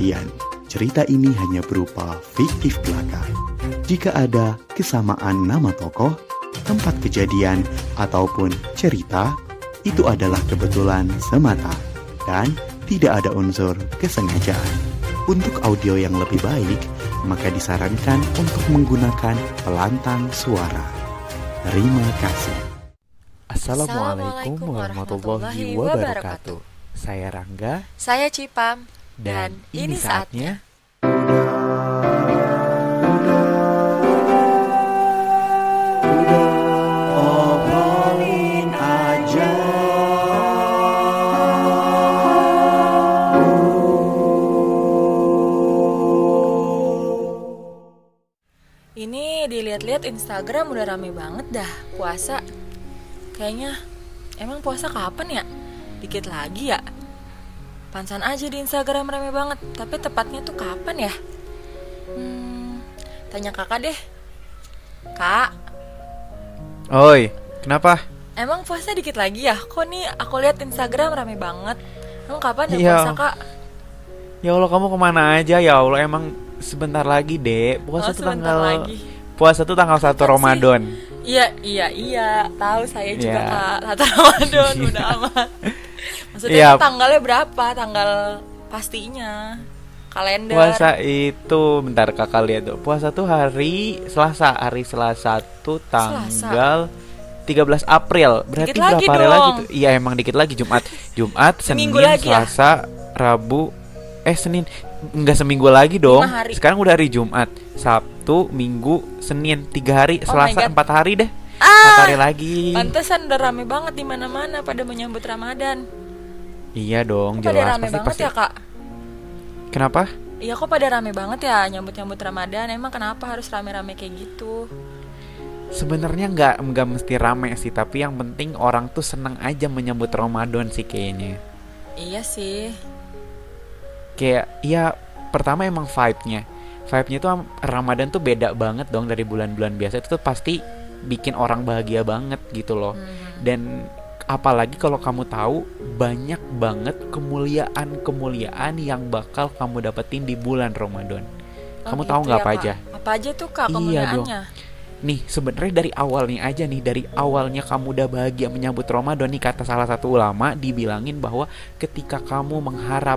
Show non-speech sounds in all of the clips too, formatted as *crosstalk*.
Perhatian, cerita ini hanya berupa fiktif belaka. Jika ada kesamaan nama tokoh, tempat kejadian, ataupun cerita, itu adalah kebetulan semata dan tidak ada unsur kesengajaan. Untuk audio yang lebih baik, maka disarankan untuk menggunakan pelantang suara. Terima kasih. Assalamualaikum warahmatullahi wabarakatuh. Saya Rangga Saya Cipam dan, ini saatnya Obrolin aja. Ini dilihat-lihat Instagram udah rame banget dah puasa. Kayaknya emang puasa kapan ya? Dikit lagi ya. Pansan aja di Instagram rame banget, tapi tepatnya tuh kapan ya? Hmm, tanya kakak deh. Kak, Oi, kenapa? emang puasa dikit lagi ya? Kok nih aku lihat Instagram rame banget. Emang kapan ya Iya. puasa kak? Ya Allah kamu ke mana aja ya Allah emang sebentar lagi dek puasa Oh, tuh tanggal lagi. puasa tuh tanggal 1 Kapan sih? Ramadan. Iya, iya, iya. Tahu saya juga Iya. kak. Satu Ramadan *laughs* udah amat. Maksudnya Iya. tanggalnya berapa? Tanggal pastinya. Kalender. Puasa itu bentar kakak lihat tuh. Puasa tuh hari Selasa, hari Selasa tuh tanggal 13 April. Berarti Dikit lagi berapa hari dong. lagi tuh? Iya emang dikit lagi Jumat. *laughs* Jumat, Senin, lagi ya? Selasa, Rabu, eh Senin enggak seminggu lagi dong. Sekarang udah hari Jumat, Sabtu, Minggu, Senin, tiga hari, Oh Selasa empat hari deh. Empat Ah, hari lagi. pantesan udah rame banget di mana-mana pada menyambut Ramadan. Iya dong, Kok pada jelas rame pasti banget pasti. ya kak? Kenapa? Iya kok pada rame banget ya nyambut-nyambut Ramadan. Emang kenapa harus rame-rame kayak gitu? Sebenarnya nggak nggak mesti rame sih, tapi yang penting orang tuh seneng aja menyambut Ramadan sih kayaknya. Iya sih. Kayak ya pertama emang vibe-nya. Vibe-nya tuh am- Ramadan tuh beda banget dong dari bulan-bulan biasa. Itu tuh pasti bikin orang bahagia banget gitu loh. Mhm. Dan apalagi kalau kamu tahu banyak banget kemuliaan-kemuliaan yang bakal kamu dapetin di bulan Ramadan. Oh, Kamu gitu tahu nggak ya, apa Kak? aja? Apa aja tuh kak Iya dong. Nih sebenarnya dari awalnya aja nih dari awalnya kamu udah bahagia menyambut Ramadan nih kata salah satu ulama dibilangin bahwa ketika kamu mengharap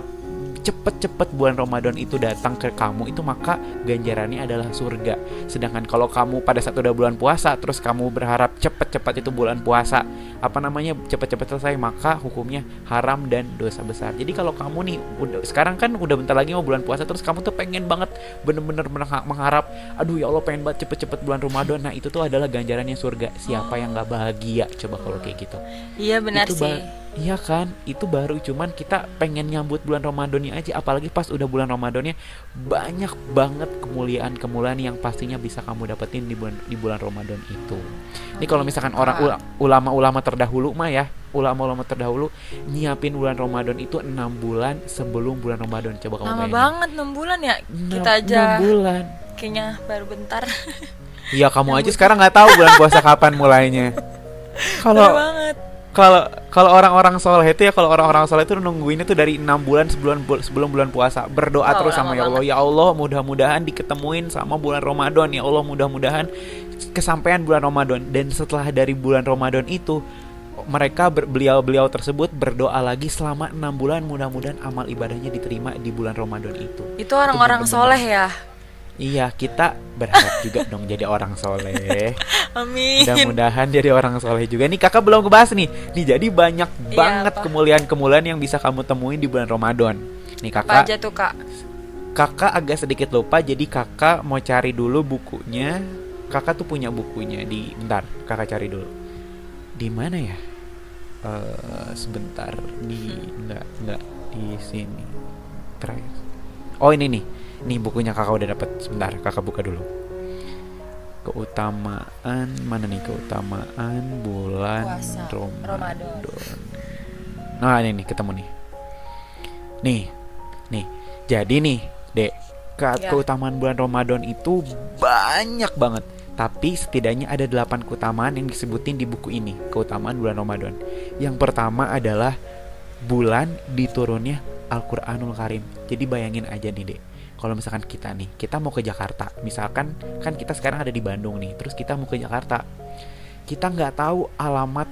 cepet-cepet bulan Ramadan itu datang ke kamu itu maka ganjarannya adalah surga. Sedangkan kalau kamu pada saat udah bulan puasa terus kamu berharap cepet-cepet itu bulan puasa apa namanya cepet-cepet selesai maka hukumnya haram dan dosa besar. Jadi kalau kamu nih udah sekarang kan udah bentar lagi mau bulan puasa terus kamu tuh pengen banget bener-bener mengha- mengharap aduh ya Allah pengen banget cepet-cepet bulan Ramadan. Nah itu tuh adalah ganjarannya surga. Siapa yang nggak bahagia coba kalau kayak gitu? Iya benar itu sih. Iya kan, itu baru cuman kita pengen nyambut bulan Ramadannya aja, apalagi pas udah bulan Ramadannya banyak banget kemuliaan-kemuliaan yang pastinya bisa kamu dapetin di bulan di bulan Ramadan itu. Ini kalau misalkan orang ula- ulama-ulama terdahulu mah ya, ulama-ulama terdahulu nyiapin bulan Ramadan itu enam bulan sebelum bulan Ramadan. Coba kamu Lama bayangin. banget 6 bulan ya. Kita aja enam bulan. kayaknya baru bentar. Iya kamu aja sekarang nggak tahu bulan puasa kapan mulainya. *laughs* Kalau. Kalau kalau orang-orang soleh itu ya kalau orang-orang soleh itu nungguinnya tuh dari enam bulan sebelum sebelum bulan puasa. Berdoa Wow, terus sama ya Allah. ya Allah mudah-mudahan diketemuin sama bulan Ramadan. Ya Allah mudah-mudahan kesampaian bulan Ramadan. Dan setelah dari bulan Ramadan itu mereka ber- beliau-beliau tersebut berdoa lagi selama enam bulan. Mudah-mudahan amal ibadahnya diterima di bulan Ramadan itu. Itu orang-orang soleh ya. Iya kita berharap juga dong jadi orang soleh. *laughs* Amin. Mudah-mudahan jadi orang soleh juga. Nih kakak belum ngebahas nih. Nih jadi banyak Iya, banget apa? kemuliaan-kemuliaan yang bisa kamu temuin di bulan Ramadan. Nih Apa kakak aja tuh kak? Kakak agak sedikit lupa Jadi kakak mau cari dulu bukunya. Kakak tuh punya bukunya di Bentar kakak cari dulu. Di mana ya? Eh sebentar di Enggak, enggak Di sini. Terakhir. Oh ini nih Nih bukunya kakak udah dapet Sebentar kakak buka dulu keutamaan mana nih keutamaan bulan Puasa, Ramadan. Ramadan. Nah ini nih ketemu nih. Nih, nih. Jadi nih, dek, ke Ya. keutamaan bulan Ramadan itu banyak banget. Tapi setidaknya ada 8 keutamaan yang disebutin di buku ini, keutamaan bulan Ramadan. Yang pertama adalah bulan diturunnya Al-Qur'anul Karim. Jadi bayangin aja nih, Dek. Kalau misalkan kita nih, kita mau ke Jakarta. Misalkan kan kita sekarang ada di Bandung nih, terus kita mau ke Jakarta. Kita nggak tahu alamat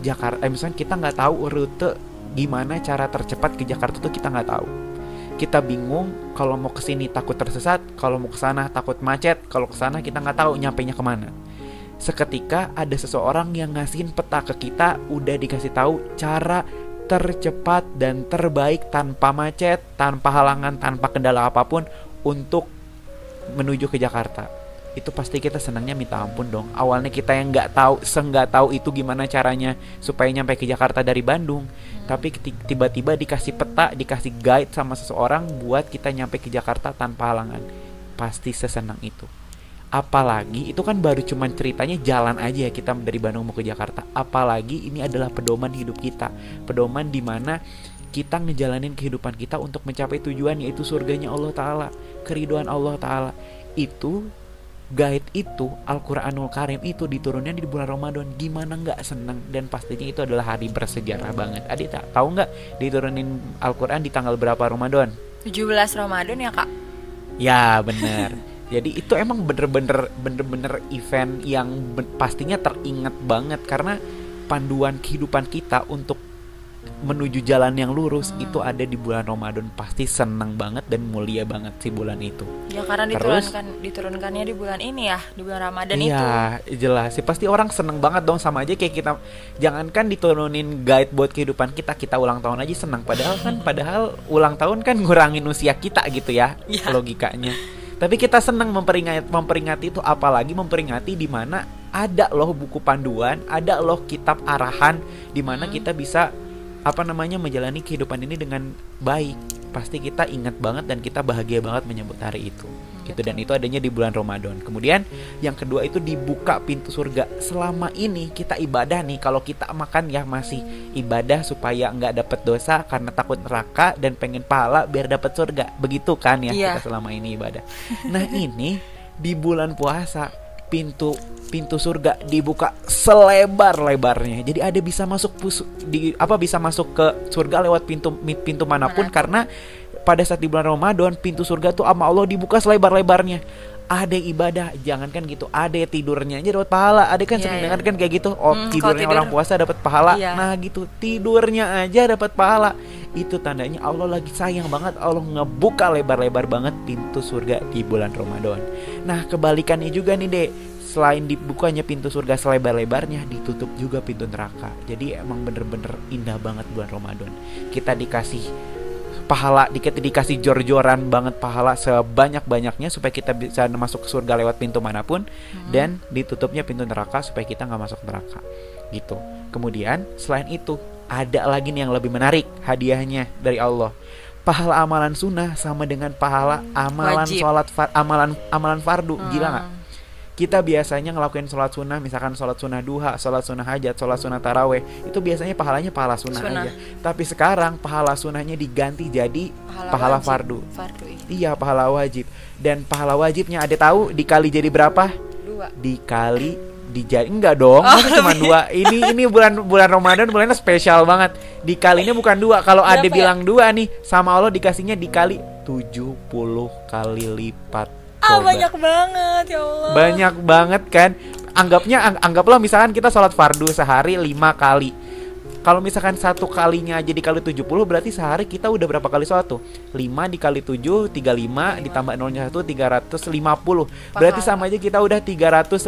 Jakarta, eh, misalkan kita nggak tahu rute gimana cara tercepat ke Jakarta tuh kita nggak tahu. Kita bingung kalau mau ke sini takut tersesat, kalau mau ke sana takut macet, kalau ke sana kita nggak tahu nyampainya ke mana. Seketika ada seseorang yang ngasihin peta ke kita, udah dikasih tahu cara tercepat dan terbaik tanpa macet, tanpa halangan, tanpa kendala apa pun untuk menuju ke Jakarta. Itu pasti kita senangnya minta ampun dong. Awalnya kita yang nggak tahu, senggak tahu itu gimana caranya supaya nyampe ke Jakarta dari Bandung. Tapi tiba-tiba dikasih peta, dikasih guide sama seseorang buat kita nyampe ke Jakarta tanpa halangan. Pasti sesenang itu. Apalagi itu kan baru cuman ceritanya jalan aja ya kita dari Bandung mau ke Jakarta. Apalagi ini adalah pedoman hidup kita. Pedoman di mana kita ngejalanin kehidupan kita untuk mencapai tujuan yaitu surganya Allah Ta'ala. Keriduan Allah Ta'ala. Itu guide itu Al-Quranul Karim itu diturunnya di bulan Ramadan gimana nggak seneng dan pastinya itu adalah hari bersejarah banget Adik tak tahu nggak diturunin Al-Quran di tanggal berapa Ramadan 17 Ramadan ya kak Ya bener *laughs* Jadi itu emang bener-bener bener-bener event yang ben- pastinya teringat banget karena panduan kehidupan kita untuk menuju jalan yang lurus Hmm. itu ada di bulan Ramadan pasti senang banget dan mulia banget sih bulan itu. Ya karena Terus? diturunkan diturunkannya di bulan ini ya Di bulan Ramadan itu Iya, jelas sih pasti orang seneng banget dong sama aja kayak kita jangankan diturunin guide buat kehidupan kita, kita ulang tahun aja senang padahal kan padahal ulang tahun kan ngurangin usia kita gitu ya Iya. logikanya. Tapi kita senang memperingati memperingati itu apalagi memperingati di mana ada loh buku panduan, ada loh kitab arahan di mana Hmm. kita bisa apa namanya menjalani kehidupan ini dengan baik. Pasti kita ingat banget dan kita bahagia banget menyambut hari itu. Gitu dan itu adanya di bulan Ramadan. Kemudian yang kedua itu dibuka pintu surga. Selama ini kita ibadah nih, kalau kita makan ya masih ibadah supaya nggak dapat dosa karena takut neraka dan pengen pahala biar dapat surga. Begitu kan ya Iya. kita selama ini ibadah. Nah ini di bulan puasa pintu pintu surga dibuka selebar-lebarnya. Jadi ada bisa masuk pus- di apa bisa masuk ke surga lewat pintu pintu mana pun Mana pun. karena pada saat di bulan Ramadan pintu surga tuh sama Allah dibuka selebar-lebarnya. Ada ibadah, jangankan gitu, ada tidurnya aja dapat pahala. Ada kan Iya, sering iya. dengar kan kayak gitu, oh kalau tidurnya tidur- orang puasa dapat pahala. Iya. Nah gitu, tidurnya aja dapat pahala. Itu tandanya Allah lagi sayang banget, Allah ngebuka lebar-lebar banget pintu surga di bulan Ramadan. Nah kebalikannya juga nih dek, selain dibukanya pintu surga selebar-lebarnya, ditutup juga pintu neraka. Jadi emang bener-bener indah banget bulan Ramadan. Kita dikasih pahala dikit dikasih jor-joran banget pahala sebanyak-banyaknya supaya kita bisa masuk ke surga lewat pintu mana pun dan ditutupnya pintu neraka supaya kita nggak masuk neraka gitu. Kemudian selain itu ada lagi nih yang lebih menarik hadiahnya dari Allah. Pahala amalan sunnah sama dengan pahala amalan Wajib. sholat far- amalan amalan fardu. Gila nggak? Hmm. Kita biasanya ngelakuin sholat sunnah misalkan sholat sunnah duha sholat sunnah hajat sholat sunnah taraweh itu biasanya pahalanya pahala sunnah, Sunnah. aja. Tapi sekarang pahala sunnahnya diganti jadi pahala wajib. fardu. Fardu iya. iya pahala wajib. Dan pahala wajibnya ada tahu dikali jadi berapa? Dua. Dikali dijadi enggak dong masa cuma dua? Ini ini bulan bulan Ramadan bulannya spesial banget. Dikalinya bukan dua. Kalau ada Berapa ya? bilang dua nih sama Allah dikasihnya dikali 70 kali lipat Coba. banyak banget ya Allah. Banyak banget kan? Anggapnya ang- anggaplah misalkan kita sholat fardu sehari lima kali. Kalau misalkan satu kalinya aja dikali 70 berarti sehari kita udah berapa kali sholat tuh? 5 dikali 7 35 ditambah nolnya 1 350 berarti Pahala. sama aja kita udah 350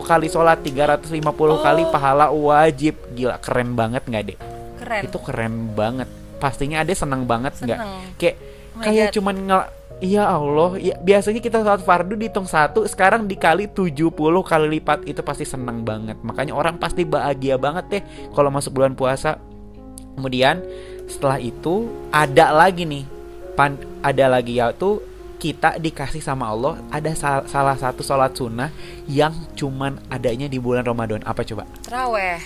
kali sholat 350 kali Oh. pahala wajib. Gila keren banget nggak deh Keren. Itu keren banget. Pastinya ada seneng banget nggak? Kayak kayak cuman ngel Iya Allah, ya, biasanya kita sholat fardu dihitung satu, sekarang dikali 70 kali lipat itu pasti seneng banget. Makanya orang pasti bahagia banget deh kalau masuk bulan puasa. Kemudian setelah itu ada lagi nih, pan, ada lagi yaitu kita dikasih sama Allah ada sal- salah satu sholat sunnah yang cuman adanya di bulan Ramadan. Apa coba? Teraweh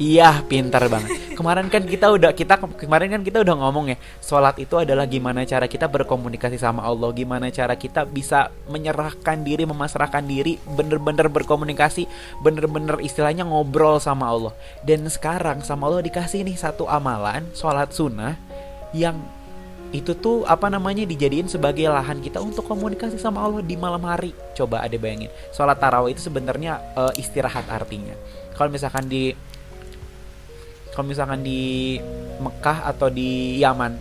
Iya, pintar banget. Kemarin kan kita udah kita kemarin kan kita udah ngomong ya, sholat itu adalah gimana cara kita berkomunikasi sama Allah, gimana cara kita bisa menyerahkan diri, memasrahkan diri, bener-bener berkomunikasi, bener-bener istilahnya ngobrol sama Allah. Dan sekarang sama Allah dikasih nih satu amalan, sholat sunnah yang itu tuh apa namanya dijadiin sebagai lahan kita untuk komunikasi sama Allah di malam hari. Coba ada bayangin. Sholat tarawih itu sebenarnya eh, istirahat artinya. Kalau misalkan di kalau misalkan di Mekah atau di Yaman,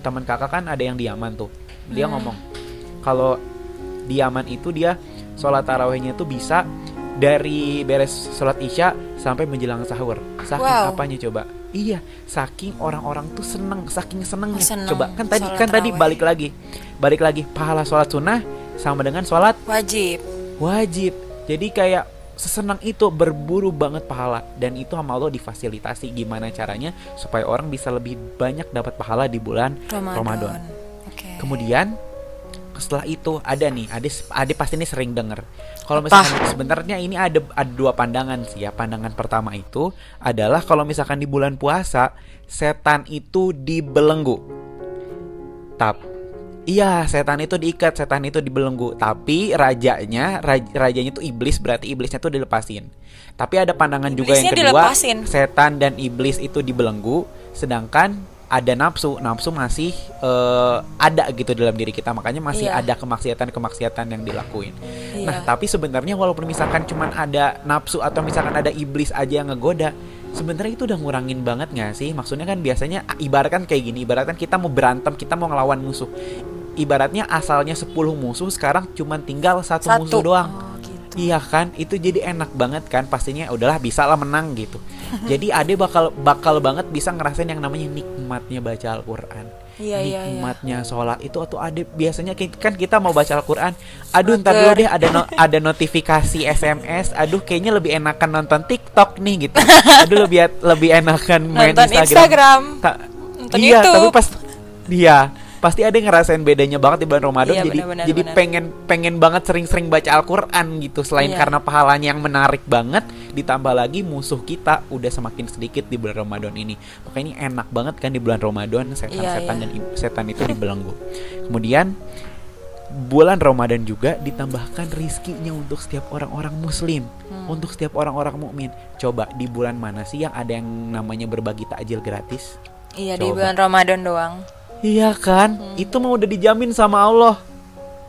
teman kakak kan ada yang di Yaman tuh. Dia Hmm. ngomong kalau di Yaman itu dia sholat tarawihnya itu bisa dari beres sholat isya sampai menjelang sahur. Saking Wow. apanya coba? Iya, saking orang-orang tuh seneng, saking senengnya. Oh, seneng Coba kan tadi kan tadi balik lagi, balik lagi pahala sholat sunnah sama dengan sholat Wajib. wajib. Jadi kayak sesenang itu berburu banget pahala dan itu sama Allah difasilitasi gimana caranya supaya orang bisa lebih banyak dapat pahala di bulan Ramadan. Ramadan. Oke. Kemudian setelah itu ada nih, Ade Ade pasti ini sering denger. Kalau misalkan sebenarnya ini ada ada dua pandangan sih ya. Pandangan pertama itu adalah kalau misalkan di bulan puasa setan itu dibelenggu. Tap. Iya, setan itu diikat, setan itu dibelenggu. Tapi rajanya, raj- rajanya itu iblis, berarti iblisnya tuh dilepasin. Tapi ada pandangan juga yang Iblisnya kedua, dilepasin. setan dan iblis itu dibelenggu, sedangkan ada nafsu, nafsu masih eh, ada gitu dalam diri kita, makanya masih Iya. ada kemaksiatan-kemaksiatan yang dilakuin. Iya. Nah, tapi sebenarnya walaupun misalkan cuman ada nafsu atau misalkan ada iblis aja yang ngegoda, sebenarnya itu udah ngurangin banget nggak sih? Maksudnya kan biasanya ibaratkan kayak gini, ibaratkan kita mau berantem, kita mau ngelawan musuh. Ibaratnya asalnya 10 musuh, sekarang cuman tinggal satu, Satu. musuh doang. Oh, gitu. Iya kan, itu jadi enak banget kan pastinya udahlah bisa lah menang gitu. *laughs* jadi Ade bakal bakal banget bisa ngerasain yang namanya nikmatnya baca Al-Qur'an. Iya, iya, iya. nikmatnya sholat itu atau Ade biasanya kan kita mau baca Al-Qur'an, aduh ntar dulu deh ada no- ada notifikasi SMS, aduh kayaknya lebih enakan nonton TikTok nih gitu. *laughs* Aduh lebih lebih enakan main Nonton Instagram. Instagram. Ta- Nonton iya, YouTube. tapi pas dia pasti ada yang ngerasain bedanya banget di bulan Ramadan Iya, jadi benar, benar, jadi benar. pengen pengen banget sering-sering baca Al-Qur'an gitu selain Iya. karena pahalanya yang menarik banget ditambah lagi musuh kita udah semakin sedikit di bulan Ramadan ini. Makanya ini enak banget kan di bulan Ramadan setan-setan Iya, dan i- setan itu dibelenggu. Kemudian bulan Ramadan juga ditambahkan rizkinya untuk setiap orang-orang muslim, Hmm. untuk setiap orang-orang mukmin. Coba di bulan mana sih yang ada yang namanya berbagi takjil gratis? Iya di Coba. bulan Ramadan doang. Iya kan? Hmm. Itu mah udah dijamin sama Allah.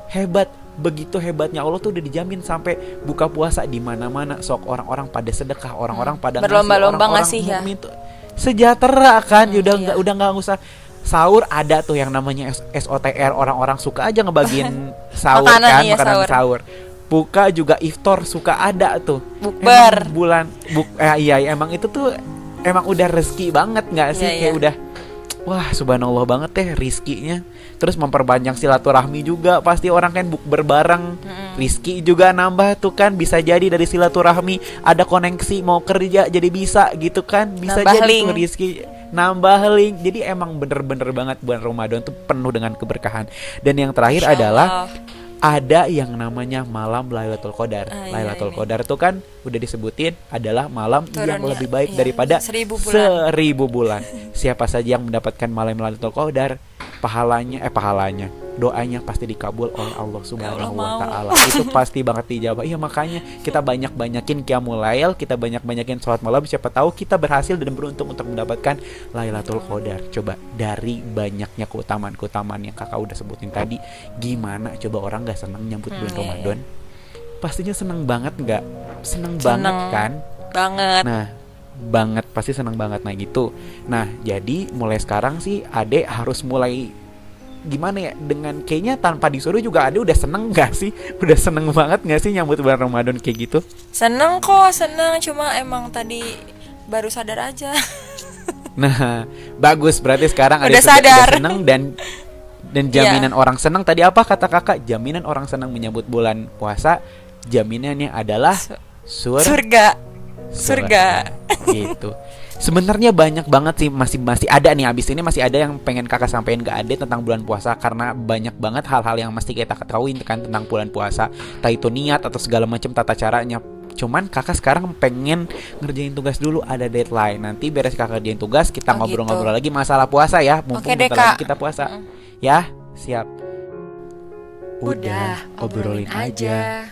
Hebat. Begitu hebatnya Allah tuh udah dijamin sampai buka puasa di mana-mana sok orang-orang pada sedekah, orang-orang pada ngasih, Hmm. Berlomba-lomba orang-orang ngasih ya. sejahtera kan. Hmm, udah iya. nggak udah nggak usah sahur ada tuh yang namanya SOTR orang-orang suka aja ngebagiin *laughs* sahur Makanan, kan, iya, makanan sahur. sahur. Buka juga iftar suka ada tuh. Bukber. Bulan buk eh, iya emang itu tuh emang udah rezeki banget nggak sih Iya, kayak iya. udah wah subhanallah banget deh rizkinya terus memperpanjang silaturahmi juga pasti orang kan bukber bareng Mm-mm. rizki juga nambah tuh kan bisa jadi dari silaturahmi ada koneksi mau kerja jadi bisa gitu kan bisa Nambah jadi link. tuh rizki nambah link jadi emang bener-bener banget bulan Ramadan tuh penuh dengan keberkahan dan yang terakhir Insya adalah Allah. Ada yang namanya malam Lailatul Qadar. Ah, iya, Lailatul ini. Qadar itu kan udah disebutin adalah malam yang Turunnya, lebih baik iya, daripada seribu bulan. seribu bulan. Siapa saja yang mendapatkan malam Lailatul Qadar, pahalanya eh pahalanya, doanya pasti dikabul oleh Allah Subhanahu wa taala. Itu pasti banget dijawab. Iya makanya kita banyak-banyakin qiyamul lail, kita banyak-banyakin sholat malam siapa tahu kita berhasil dan beruntung untuk mendapatkan Lailatul Qadar. Coba dari banyaknya keutamaan-keutamaan yang Kakak udah sebutin tadi, gimana coba orang nggak seneng nyambut Hmm, bulan iya, iya. Ramadan? Pastinya seneng banget nggak? Seneng. banget kan? banget. Nah, banget pasti seneng banget nah gitu. Nah, jadi mulai sekarang sih Ade harus mulai gimana ya dengan kayaknya tanpa disuruh juga Ade udah seneng gak sih? *laughs* Udah seneng banget gak sih nyambut bulan Ramadan kayak gitu? Seneng kok, seneng. Cuma emang tadi baru sadar aja. *laughs* Nah, bagus berarti sekarang Udah sudah- sadar. udah seneng dan dan Iya. jaminan orang seneng tadi apa kata kakak? Jaminan orang seneng menyambut bulan puasa jaminannya adalah sur Surga. Surga. *laughs* gitu. Sebenarnya banyak banget sih masih masih ada nih abis ini masih ada yang pengen kakak sampaikan ke Ade tentang bulan puasa karena banyak banget hal-hal yang mesti kita ketahui kan tentang bulan puasa, entah itu niat atau segala macam tata caranya. Cuman kakak sekarang pengen ngerjain tugas dulu ada deadline. Nanti beres kakak kerjain tugas kita Oh, ngobrol-ngobrol lagi masalah puasa ya. Mumpung Oke bentar lagi kita puasa. Mm. Ya, siap. Udah, obrolin aja.